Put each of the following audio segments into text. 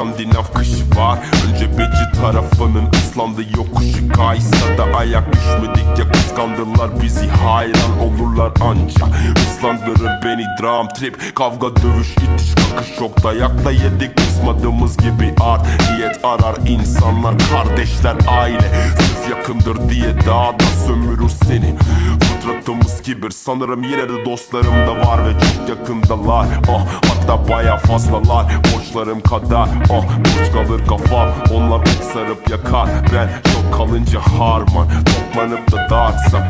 İskandinav kışı var. Önce beci tarafının ıslandı yokuşu Kaysa da ayak düşmedikçe kıskandılar bizi. Hayran olurlar anca. Islandırır beni dram trip. Kavga dövüş itiş kakış çok Dayakta yedik kısmadığımız gibi art Niyet arar insanlar. Kardeşler aile Sırf yakındır diye daha da sömürür seni. Fıtratımız kibir. Sanırım yine de dostlarım da var Ve çok yakındalar. Oh, Hatta baya fazlalar. Borçlarım kadar. Oh, Borç kalır kafam. Onlar ok sarıp yakar. Ben çok kalınca harman. Toplanıp da dağıtsam.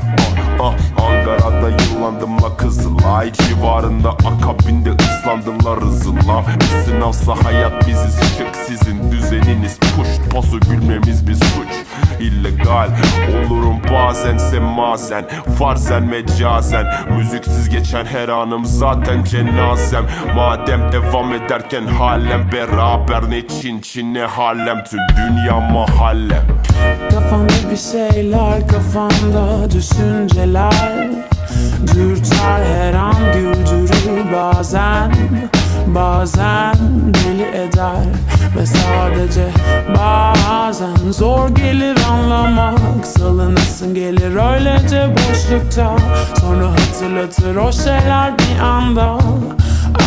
Oh, oh, Ankara'da yıllandım la Kızılay Civarında. Akabinde ıslandılar hızılam Bir sınavsa hayat biziz şık sizin düzeniniz Push posu gülmemiz bir suç illegal. Olurum bazen semazen Farzen mecazen. Müziksiz geçen her anım zaten cenazem. Madem devam ederken halen beraber Ne Çin Çin ne Harlem. Tüm dünya mahallem Kafamda bir şeyler kafamda düşünceler. Dürter her an güldürür bazen Bazen deli eder Ve sadece bazen Zor gelir anlamak. Salınasın gelir öylece boşlukta. Sonra hatırlatır o şeyler bir anda.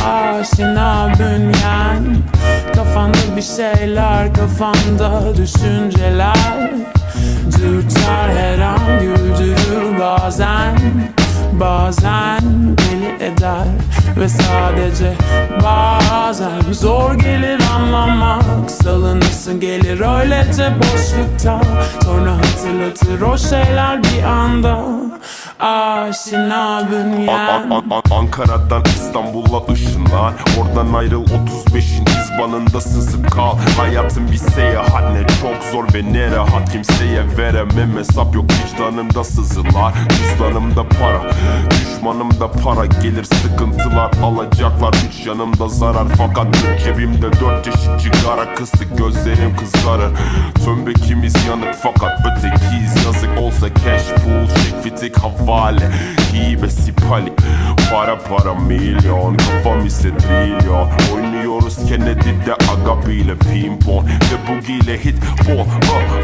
Aşina bünyen Kafanda bir şeyler kafanda düşünceler. Dürter her an güldürür bazen Bazen eder ve sadece bazen Zor gelir anlamak. Salınırsın gelir öylece boşlukta. Sonra hatırlatır o şeyler bir anda. Aşina bünyen. An- An- An- Ankara'dan İstanbul'a ışınlan. Oradan ayrıl 35'in izbanında sızıp kal. Hayatın bir seyahat. Ne çok zor ve ne rahat. Kimseye veremem. Hesap yok. Vicdanımda sızılar. Cüzdanımda para. Düşmanımda para. Gelir sıkıntılar Alacaklar. Üç yanımda zarar Fakat cebimde dört çeşit cigara. Kısı Gözlerim kızarır. Tömbekimiz yanık fakat ötekiyiz. Yazık olsa cash pool Çek fitik havale. Hibe sipali Para para milyon Kafam ise trilyon Oynuyoruz Kennedy'de agabiyle pimpon Ve bugiyle hit bol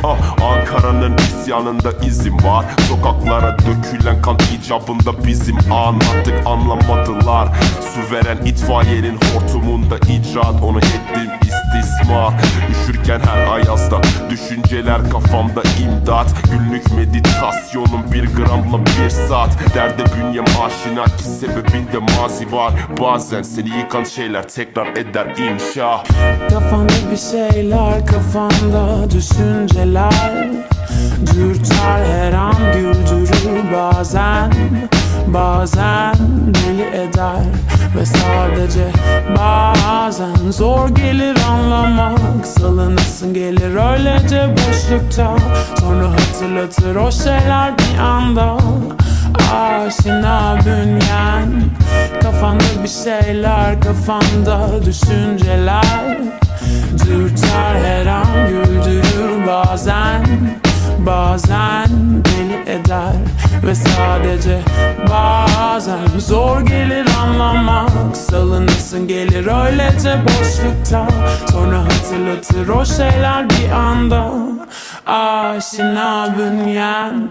ah, ah. Ankara'nın isyanında izim var. Sokaklara dökülen kan icabında bizim Anlattık anlamadılar. Süveren itfaiyenin hortumunda icraat Onu ettim istismar Üşürken her ayazda Düşünceler kafamda imdat. Günlük meditasyonum bir gramla bir saat. Derde bünyem aşina ki sebebinde mazi var. Bazen seni yıkan şeyler tekrar eder inşa. Kafanda bir şeyler kafanda düşünceler. Dürter her an güldürür bazen. Bazen deli eder ve sadece bazen Zor gelir anlamak salınırsın gelir öylece boşlukta. Sonra hatırlatır o şeyler bir anda. Aşina bünyen Kafanda bir şeyler kafanda düşünceler. Dürter her an güldürür bazen Bazen deli eder ve sadece bazen Zor gelir anlamak. Salınırsın gelir öylece boşlukta. Sonra hatırlatır o şeyler bir anda. Aşina bünyen